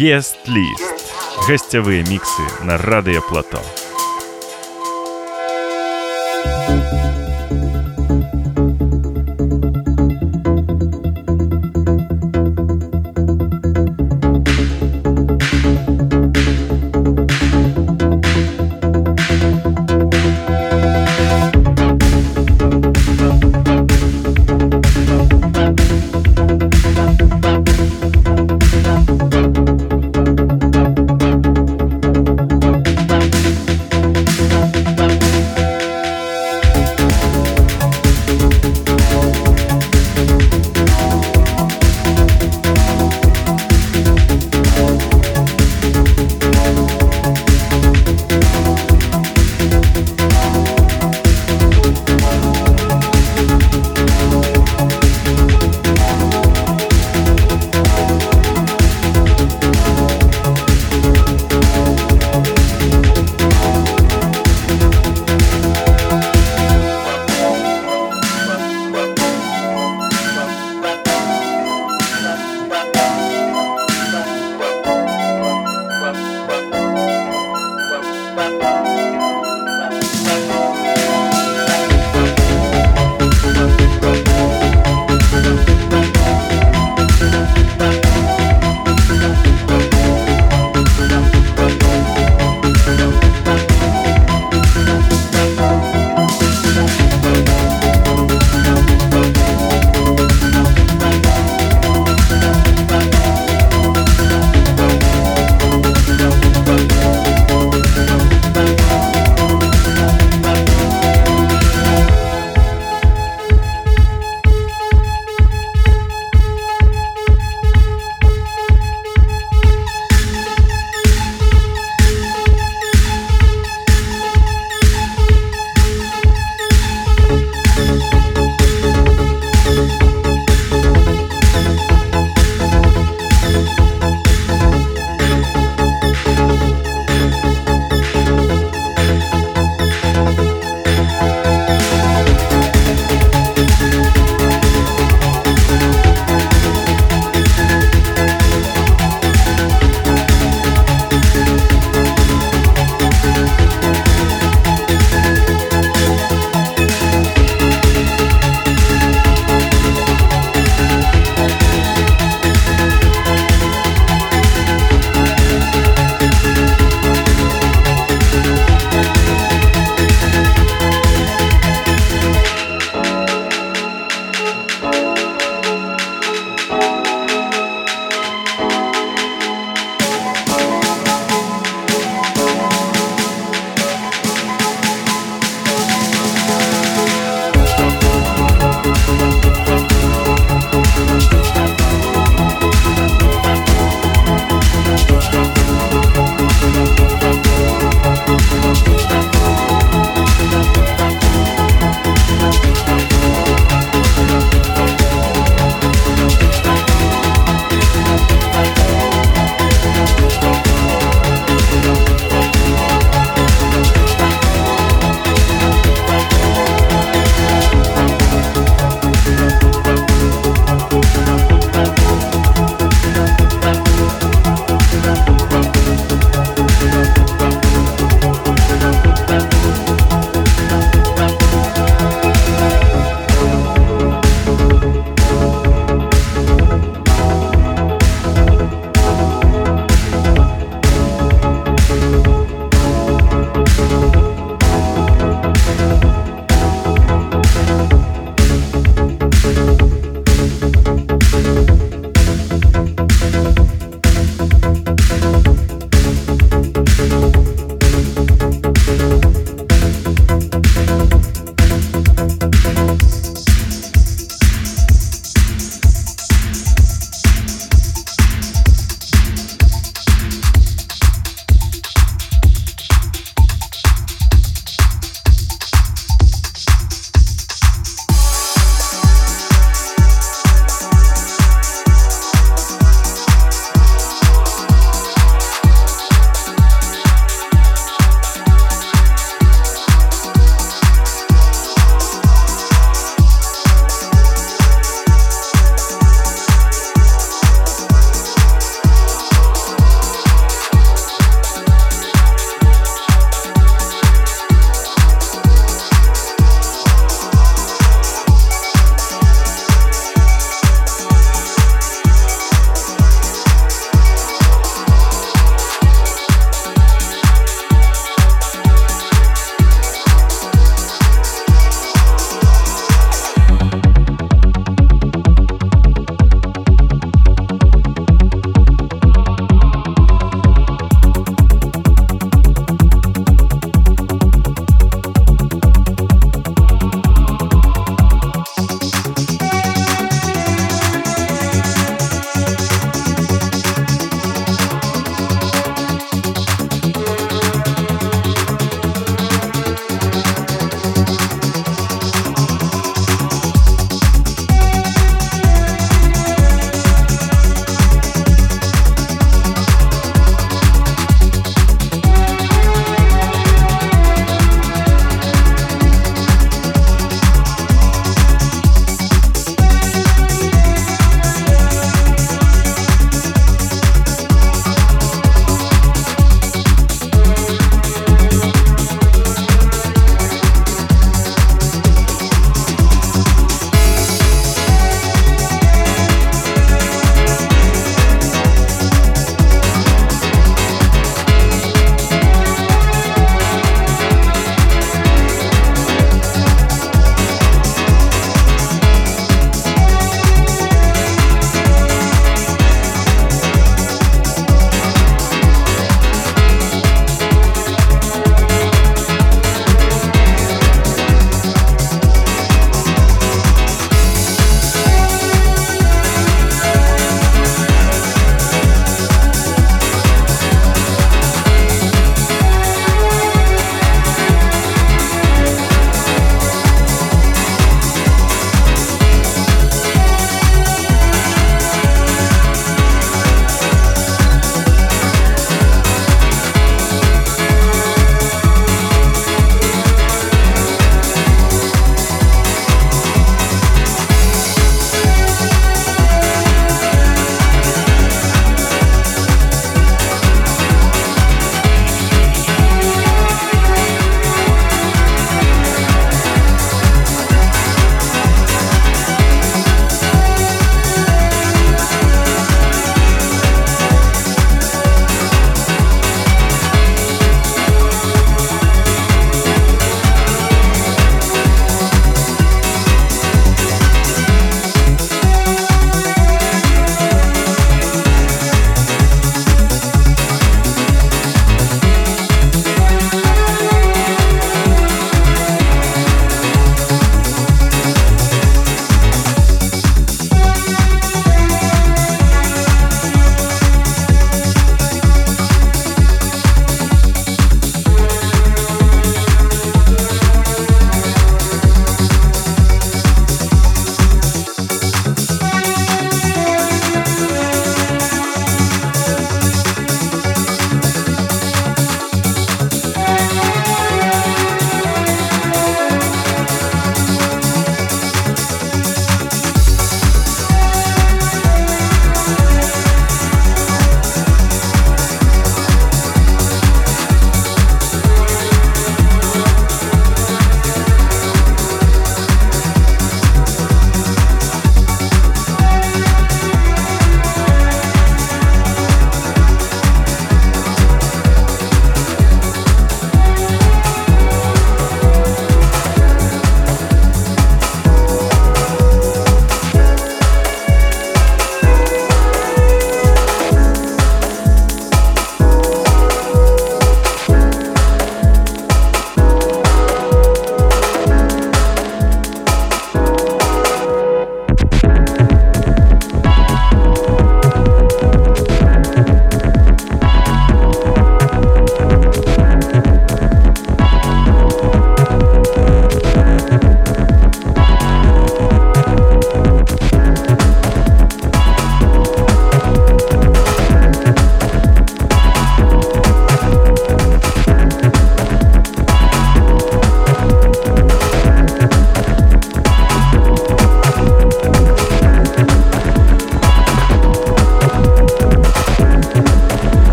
Есть-лист. Гостевые миксы на Радио Плато.